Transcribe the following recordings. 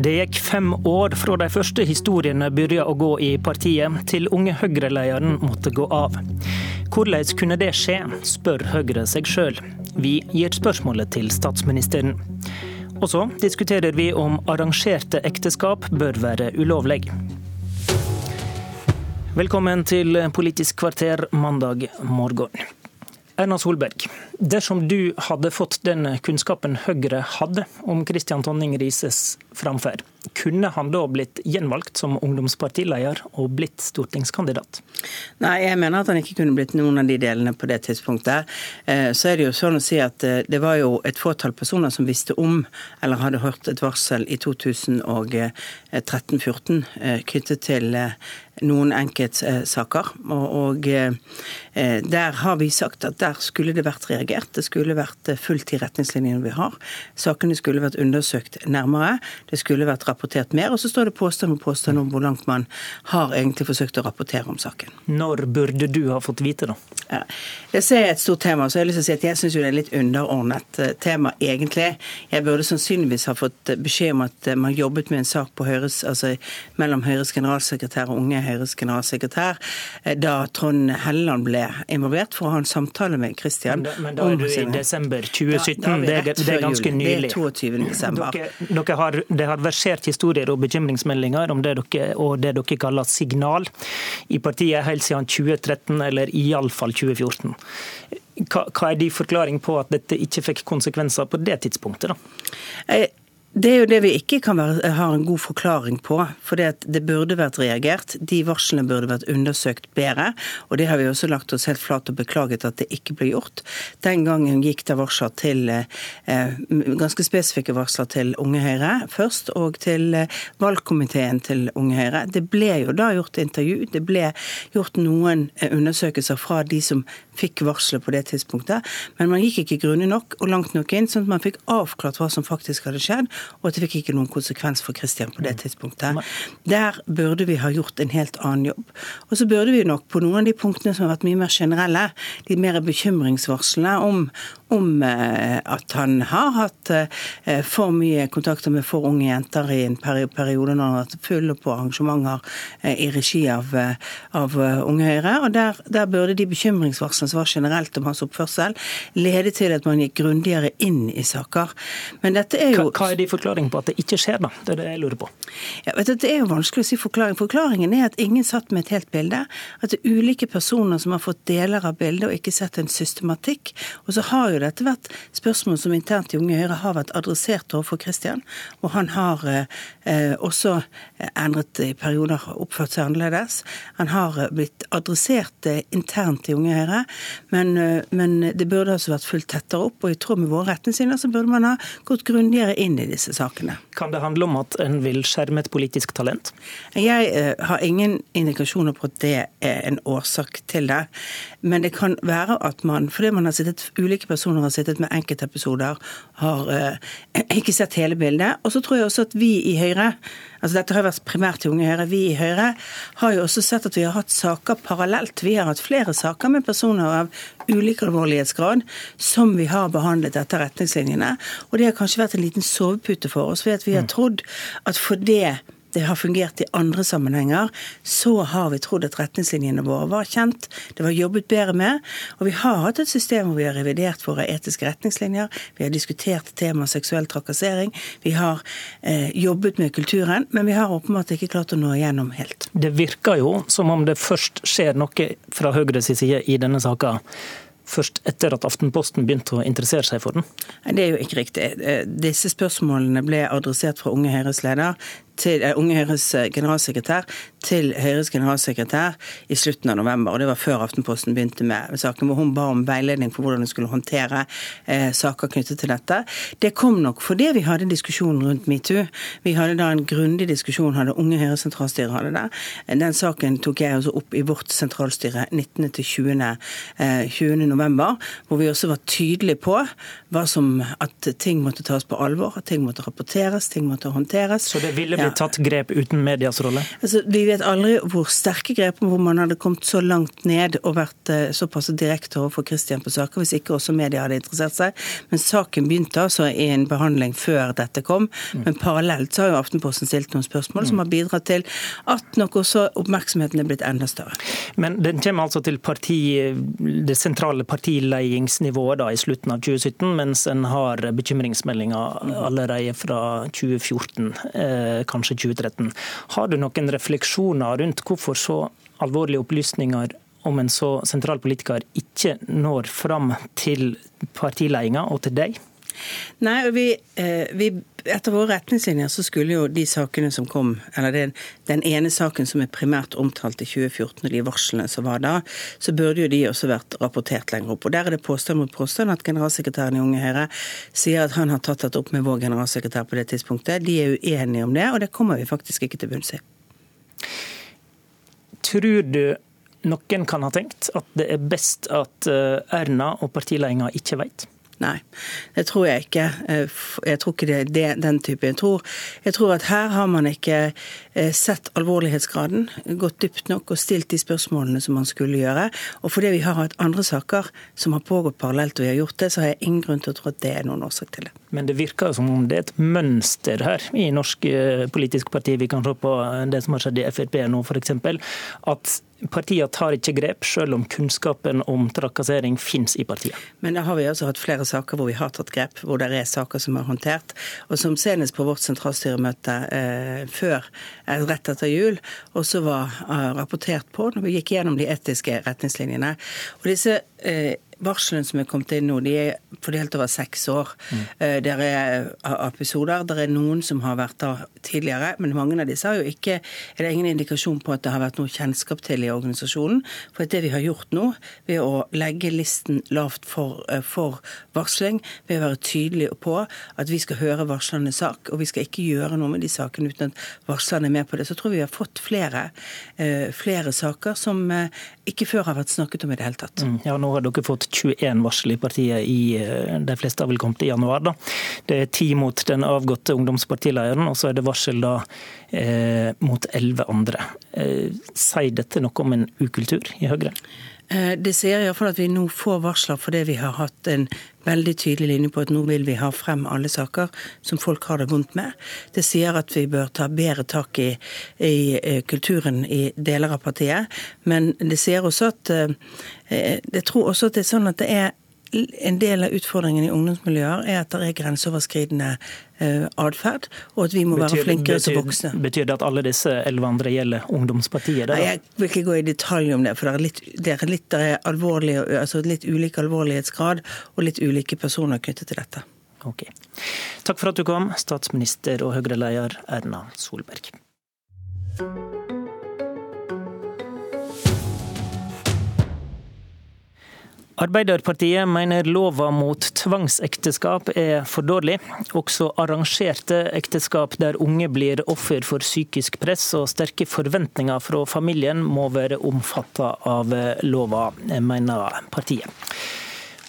Det gikk fem år fra de første historiene begynte å gå i partiet, til unge Høyre-lederen måtte gå av. Hvordan kunne det skje, spør Høyre seg sjøl. Vi gir spørsmålet til statsministeren. Og så diskuterer vi om arrangerte ekteskap bør være ulovlig. Velkommen til Politisk kvarter mandag morgen. Erna Solberg, dersom du hadde fått den kunnskapen Høyre hadde om Kristian Tonning Rises framferd, kunne han da blitt gjenvalgt som ungdomspartileder og blitt stortingskandidat? Nei, jeg mener at han ikke kunne blitt noen av de delene på det tidspunktet. Eh, så er det jo sånn å si at eh, det var jo et fåtall personer som visste om, eller hadde hørt et varsel i 2013-2014 eh, knyttet til noen enkeltsaker. Og der har vi sagt at der skulle det vært reagert. Det skulle vært fulgt de retningslinjene vi har. Sakene skulle vært undersøkt nærmere. Det skulle vært rapportert mer. Og så står det påstand og påstand om hvor langt man har egentlig forsøkt å rapportere om saken. Når burde du ha fått vite, da? Ja. Det er et stort tema. så jeg har lyst til å si at jeg syns det er litt underordnet eh, tema, egentlig. Jeg burde sannsynligvis ha fått beskjed om at man jobbet med en sak på Høyres, altså, mellom Høyres generalsekretær og Unge Høyres generalsekretær eh, da Trond Helleland ble involvert for å ha en samtale med Kristian. Men, men, da er du i desember 2017. Da, da det, det, er ganske nylig. Det er 22. desember. Dere, dere har, det har versert historier og bekymringsmeldinger om det dere, og det dere kaller signal i partiet helt siden 2013, eller iallfall 2014. Hva, er din forklaring på at dette ikke fikk konsekvenser på det tidspunktet? da? Det er jo det vi ikke kan være, ha en god forklaring på. For det, det burde vært reagert. De varslene burde vært undersøkt bedre. Og det har vi også lagt oss helt flat og beklaget at det ikke ble gjort. Den gangen gikk det varsler til eh, ganske spesifikke varsler til Unge Høyre først, og til eh, valgkomiteen til Unge Høyre. Det ble jo da gjort intervju. Det ble gjort noen eh, undersøkelser fra de som fikk varselet på det tidspunktet. Men man gikk ikke grundig nok og langt nok inn, sånn at man fikk avklart hva som faktisk hadde skjedd og at det fikk ikke noen konsekvens for Kristian på det mm. tidspunktet. Der burde vi ha gjort en helt annen jobb. Og så burde vi nok på noen av de punktene som har vært mye mer generelle, de mer bekymringsvarslene om, om eh, at han har hatt eh, for mye kontakter med for unge jenter i en periode når han har vært full på arrangementer eh, i regi av, av Unge Høyre. Og der, der burde de bekymringsvarslene som var generelt om hans oppførsel, lede til at man gikk grundigere inn i saker. Men dette er jo Hva er din forklaring på at det ikke skjer, da? Det er det jeg lurer på. Ja, du, Det er jo vanskelig å si forklaring. Forklaringen er at ingen satt med et helt bilde. At det er ulike personer som har fått deler av bildet og ikke sett en systematikk. Og så har jo dette vært spørsmål som internt i Unge Høyre har vært adressert overfor Kristian. Og han har eh, også endret i perioder oppført seg annerledes. Han har eh, blitt adressert eh, internt i Unge Høyre, men, eh, men, det burde altså vært fulgt tettere opp. Og i tråd med våre retningslinjer så burde man ha gått grundigere inn i disse sakene. Kan det handle om at en vil skjerme et politisk talent? Jeg eh, har ingen indikasjoner på at det er en årsak til det. Men det kan være at man, fordi man har sittet, ulike personer har sittet med enkeltepisoder, har eh, ikke sett hele bildet. Og så tror jeg også at vi i Høyre altså Dette har vært primært til Unge Høyre. Vi i Høyre har jo også sett at vi har hatt saker parallelt. Vi har hatt flere saker med personer av ulik alvorlighetsgrad som vi har behandlet etter retningslinjene. Og det har kanskje vært en liten sovepute for oss, ved at vi har mm. trodd at for det det har fungert i andre sammenhenger, så har vi trodd at retningslinjene våre var kjent. Det var jobbet bedre med. Og vi har hatt et system hvor vi har revidert våre etiske retningslinjer. Vi har diskutert temaet seksuell trakassering. Vi har eh, jobbet med kulturen, men vi har åpenbart ikke klart å nå igjennom helt. Det virker jo som om det først skjer noe fra Høyres side i denne saka først etter at Aftenposten begynte å interessere seg for den? Det er jo ikke riktig. Eh, disse spørsmålene ble adressert fra Unge Høyres leder til uh, Unge Høyres eh, generalsekretær til Høyres generalsekretær i slutten av november. og Det var før Aftenposten begynte med saken, hvor hun ba om veiledning for hvordan hun skulle håndtere eh, saker knyttet til dette. Det kom nok fordi vi hadde diskusjonen rundt metoo. Vi hadde da en grundig diskusjon, hadde Unge Høyres sentralstyre hadde det. Den saken tok jeg også opp i vårt sentralstyre 19. til 20. Eh, 20. november, hvor vi også var tydelige på hva som, at ting måtte tas på alvor, at ting måtte rapporteres, ting måtte håndteres. Så det ville det tatt grep uten medias rolle? Altså, vi vet aldri hvor sterke grep hvor man hadde kommet så langt ned og vært uh, såpass direkte overfor Christian på saker, hvis ikke også media hadde interessert seg. Men saken begynte altså i en behandling før dette kom. Mm. Men parallelt så har jo Aftenposten stilt noen spørsmål mm. som har bidratt til at nok også oppmerksomheten er blitt enda større. Men den kommer altså til parti, det sentrale partileiingsnivået i slutten av 2017, mens en har bekymringsmeldinger mm. allerede fra 2014, eh, kanskje 2013. Har du noen refleksjoner rundt hvorfor så alvorlige opplysninger om en så sentral politiker ikke når fram til partiledelsen og til deg? Nei, vi, eh, vi, Etter våre retningslinjer så skulle jo de sakene som kom, eller den, den, ene saken som er primært omtalt i 2014, og de varslene som var da, så burde jo de også vært rapportert lenger opp. Og Der er det påstand mot påstand at generalsekretæren i Unge Høyre sier at han har tatt dette opp med vår generalsekretær på det tidspunktet. De er uenige om det, og det kommer vi faktisk ikke til bunns i. Tror du noen kan ha tenkt at det er best at eh, Erna og partiledelsen ikke vet? Nei, det tror jeg ikke. Eh, jeg tror ikke det er den type. Jeg tror, jeg tror at her har man ikke eh, sett alvorlighetsgraden, gått dypt nok og stilt de spørsmålene som man skulle gjøre. Og fordi vi har hatt andre saker som har pågått parallelt og vi har gjort det, så har jeg ingen grunn til å tro at det er noen årsak til det. Men det virker som om det er et mønster her i norsk eh, politisk parti. Vi kan se på det som har skjedd i Frp nå, f.eks. At Partiene tar ikke grep, selv om kunnskapen om trakassering finnes i partiet. Men da har vi også hatt flere saker hvor vi har tatt grep, hvor det er saker som er håndtert. Og som senest på vårt sentralstyremøte eh, før, eh, rett etter jul, også var eh, rapportert på når vi gikk gjennom de etiske retningslinjene. Og disse eh, varslene som er kommet inn nå, de er fordelt over seks år. Mm. Eh, det er episoder. Det er noen som har vært der tidligere, men mange av disse har jo ikke Er det ingen indikasjon på at det har vært noe kjennskap til i organisasjonen. For det vi har gjort nå, ved å legge listen lavt for, eh, for varsling, ved å være tydelige på at vi skal høre varslernes sak, og vi skal ikke gjøre noe med de sakene uten at varslerne er med på det, så tror vi vi har fått flere, eh, flere saker som ikke før har vært snakket om i det hele tatt. Mm. Ja, nå har dere fått 21 varsel i partiet, i, eh, de fleste har vel kommet i januar. da. Det er ti mot den avgåtte ungdomspartilederen, og så er det varsel da eh, mot elleve andre. Eh, sier dette noe om en ukultur i Høyre? Eh, det sier iallfall at vi nå får varsler fordi vi har hatt en veldig tydelig linje på at nå vil vi ha frem alle saker som folk har det vondt med. Det sier at vi bør ta bedre tak i, i eh, kulturen i deler av partiet. Men det sier også at eh, Jeg tror også at det er sånn at det er en del av utfordringen i ungdomsmiljøer er at det er grenseoverskridende uh, atferd, og at vi må betyr, være flinkere som voksne. Betyr det at alle disse elleve andre gjelder ungdomspartiet? Nei, jeg vil ikke gå i detalj om det, for det er litt, det er litt, det er altså litt ulik alvorlighetsgrad og litt ulike personer knyttet til dette. Ok. Takk for at du kom, statsminister og Høyre-leder Erna Solberg. Arbeiderpartiet mener lova mot tvangsekteskap er for dårlig. Også arrangerte ekteskap der unge blir offer for psykisk press og sterke forventninger fra familien, må være omfatta av lova, mener partiet.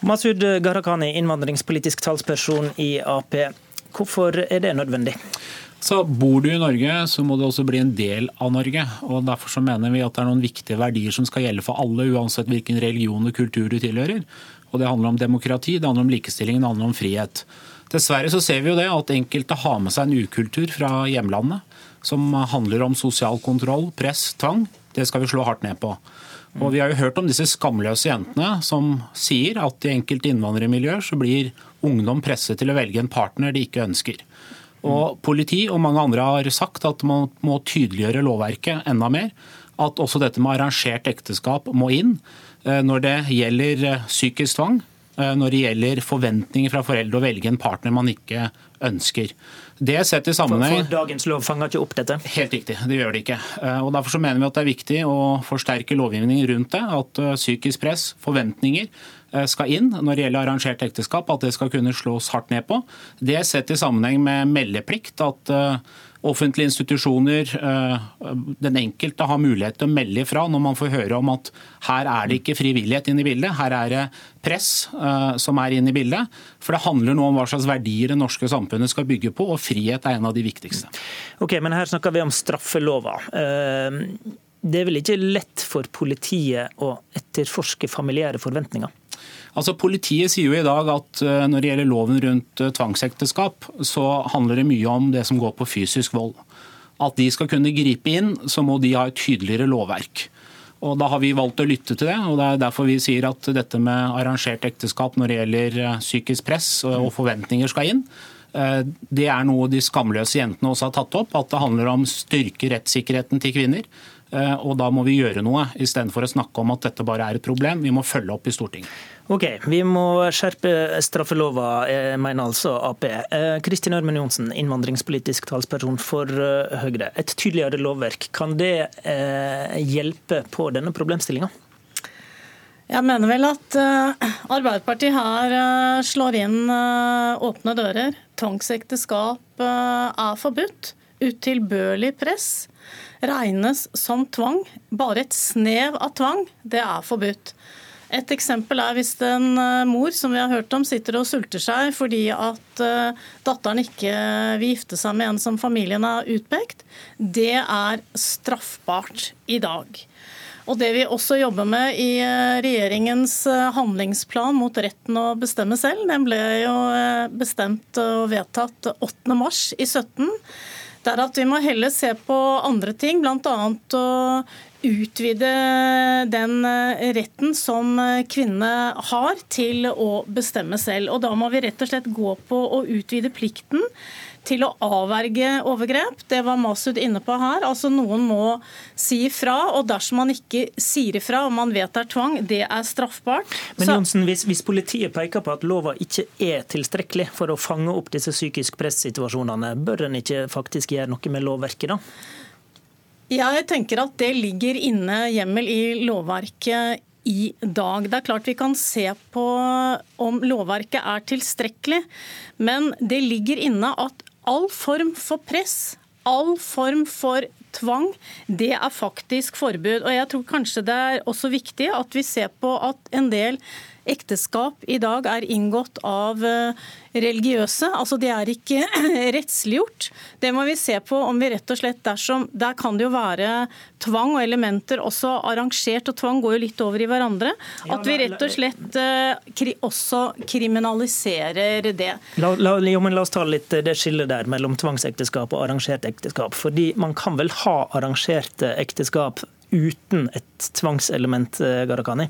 Masud Gharahkhani, innvandringspolitisk talsperson i Ap. Hvorfor er det nødvendig? Så Bor du i Norge, så må du også bli en del av Norge. og Derfor så mener vi at det er noen viktige verdier som skal gjelde for alle, uansett hvilken religion og kultur du tilhører. Og Det handler om demokrati, det handler om likestilling, det handler om frihet. Dessverre så ser vi jo det at enkelte har med seg en ukultur fra hjemlandet som handler om sosial kontroll, press, tvang. Det skal vi slå hardt ned på. Og Vi har jo hørt om disse skamløse jentene som sier at i enkelte innvandrermiljøer så blir ungdom presset til å velge en partner de ikke ønsker. Og Politi og mange andre har sagt at man må tydeliggjøre lovverket enda mer. At også dette med arrangert ekteskap må inn eh, når det gjelder eh, psykisk tvang. Eh, når det gjelder forventninger fra foreldre å velge en partner man ikke ønsker. Det sett i sammenheng... For, for dagens lov fanger ikke opp dette? Helt riktig, det gjør det ikke. Og Derfor så mener vi at det er viktig å forsterke lovgivningen rundt det. At psykisk press, forventninger, Eh, skal inn når det gjelder arrangert ekteskap, at det skal kunne slås hardt ned på. Det sett i sammenheng med meldeplikt. at eh, offentlige institusjoner, den enkelte har mulighet til å melde ifra når man får høre om at her er det ikke frivillighet inne i bildet, her er det press som er inne i bildet. For det handler nå om hva slags verdier det norske samfunnet skal bygge på, og frihet er en av de viktigste. Ok, men Her snakker vi om straffelova. Det er vel ikke lett for politiet å etterforske familiære forventninger? Altså, Politiet sier jo i dag at eh, når det gjelder loven rundt eh, tvangsekteskap, så handler det mye om det som går på fysisk vold. At de skal kunne gripe inn, så må de ha et tydeligere lovverk. Og Da har vi valgt å lytte til det, og det er derfor vi sier at dette med arrangert ekteskap når det gjelder eh, psykisk press og forventninger skal inn, det er noe de skamløse jentene også har tatt opp. At det handler om styrke rettssikkerheten til kvinner. Og da må vi gjøre noe, istedenfor å snakke om at dette bare er et problem. Vi må følge opp i Stortinget. Ok, Vi må skjerpe straffelova, eh, mener altså Ap. Eh, Kristin Ørmen Johnsen, innvandringspolitisk talsperson for eh, Høyre. Et tydeligere lovverk, kan det hjelpe på denne problemstillinga? Jeg mener vel at Arbeiderpartiet her slår inn åpne dører. Tvangsekteskap er forbudt. Utilbørlig press regnes som tvang. Bare et snev av tvang, det er forbudt. Et eksempel er hvis en eh, mor som vi har hørt om, sitter og sulter seg fordi at eh, datteren ikke vil gifte seg med en som familien har utpekt. Det er straffbart i dag. Og Det vi også jobber med i eh, regjeringens handlingsplan mot retten å bestemme selv, den ble jo bestemt og vedtatt 8. mars i 17 det er at vi må heller se på andre ting, bl.a. å utvide den eh, retten som eh, kvinnene har til å bestemme selv. Og Da må vi rett og slett gå på å utvide plikten til å avverge overgrep. Det var Masud inne på her. Altså Noen må si ifra, og dersom man ikke sier ifra og man vet det er tvang, det er straffbart. Men Jonsen, hvis, hvis, politiet peker på at lova ikke er tilstrekkelig for å fange opp disse psykisk press-situasjonene, bør en ikke faktisk gjøre noe med lovverket da? Jeg tenker at det ligger inne hjemmel i lovverket i dag. Det er klart vi kan se på om lovverket er tilstrekkelig, men det ligger inne at all form for press, all form for tvang, det er faktisk forbud. Og jeg tror kanskje det er også viktig at vi ser på at en del ekteskap i dag er inngått av eh, religiøse. Altså de er ikke rettsliggjort. Det må vi se på om vi rett og slett dersom Der kan det jo være tvang og elementer også arrangert, og tvang går jo litt over i hverandre. At vi rett og slett uh, også kriminaliserer det. La, la, jo, la oss ta litt eh, det skillet der mellom tvangsekteskap og arrangert ekteskap. Fordi man kan vel ha arrangerte ekteskap uten et tvangselement, Gharahkhani?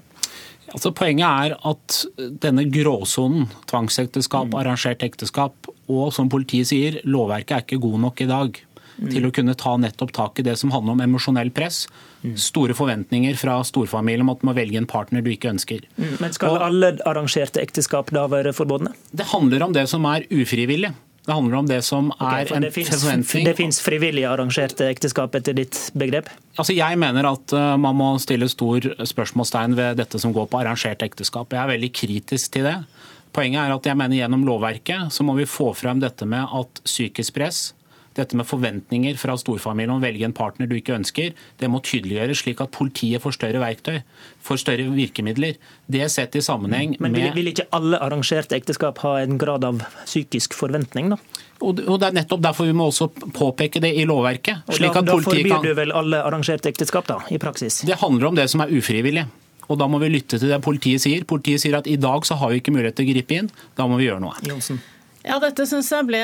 Altså, poenget er at denne gråsonen, tvangsekteskap, mm. arrangert ekteskap, og som politiet sier, lovverket er ikke god nok i dag mm. til å kunne ta nettopp tak i det som handler om emosjonell press. Mm. Store forventninger fra storfamilien om at du må velge en partner du ikke ønsker. Mm. Men Skal og, alle arrangerte ekteskap da være forbudne? Det handler om det som er ufrivillig. Det handler om det som er okay, en finnes, forventning. Det fins frivillig arrangerte ekteskap etter ditt begrep? Altså jeg mener at uh, man må stille stor spørsmålstegn ved dette som går på arrangert ekteskap. Jeg er veldig kritisk til det. Poenget er at jeg mener gjennom lovverket så må vi få frem dette med at psykisk press, dette med forventninger fra storfamilien om å velge en partner du ikke ønsker, det må tydeliggjøres slik at politiet får større verktøy, får større virkemidler. Det er sett i sammenheng med Men vil, vil ikke alle arrangerte ekteskap ha en grad av psykisk forventning, da? Og Det er nettopp derfor vi må også påpeke det i lovverket. slik at Da forbyr du vel alle arrangerte ekteskap, da, i praksis? Det handler om det som er ufrivillig. Og Da må vi lytte til det politiet sier. Politiet sier at i dag så har vi ikke mulighet til å gripe inn. Da må vi gjøre noe. Jonsen. Ja, dette syns jeg ble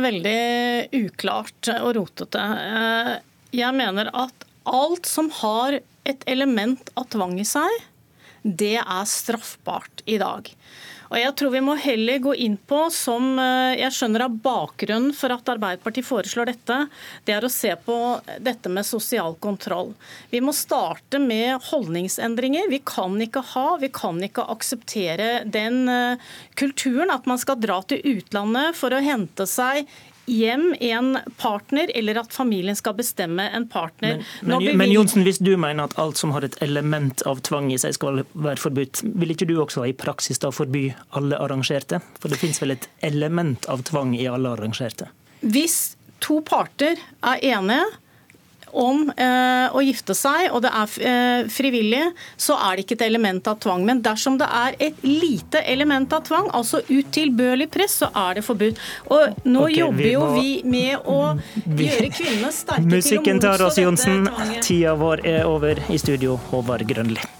veldig uklart og rotete. Eh, jeg mener at alt som har et element av tvang i seg, det er straffbart i dag. Og jeg tror vi må heller gå inn på, som eh, jeg skjønner av bakgrunnen for at Arbeiderpartiet foreslår dette, det er å se på dette med sosial kontroll. Vi må starte med holdningsendringer. Vi kan ikke ha, vi kan ikke akseptere den eh, kulturen at man skal dra til utlandet for å hente seg hjem en partner, eller at familien skal bestemme en partner. Men, men, men Jonsen, hvis du mener at alt som har et element av tvang i seg skal være forbudt, vil ikke du også i praksis da forby alle arrangerte? For det finnes vel et element av tvang i alle arrangerte? Hvis to parter er enige om eh, å gifte seg, og det er eh, frivillig, så er det ikke et element av tvang. Men dersom det er et lite element av tvang, altså utilbørlig press, så er det forbudt. Og nå okay, jobber vi jo vi med å gjøre kvinnene sterke til å Musikken tar oss, motstå Johnsen. Tida vår er over. I studio, Håvard Grønli.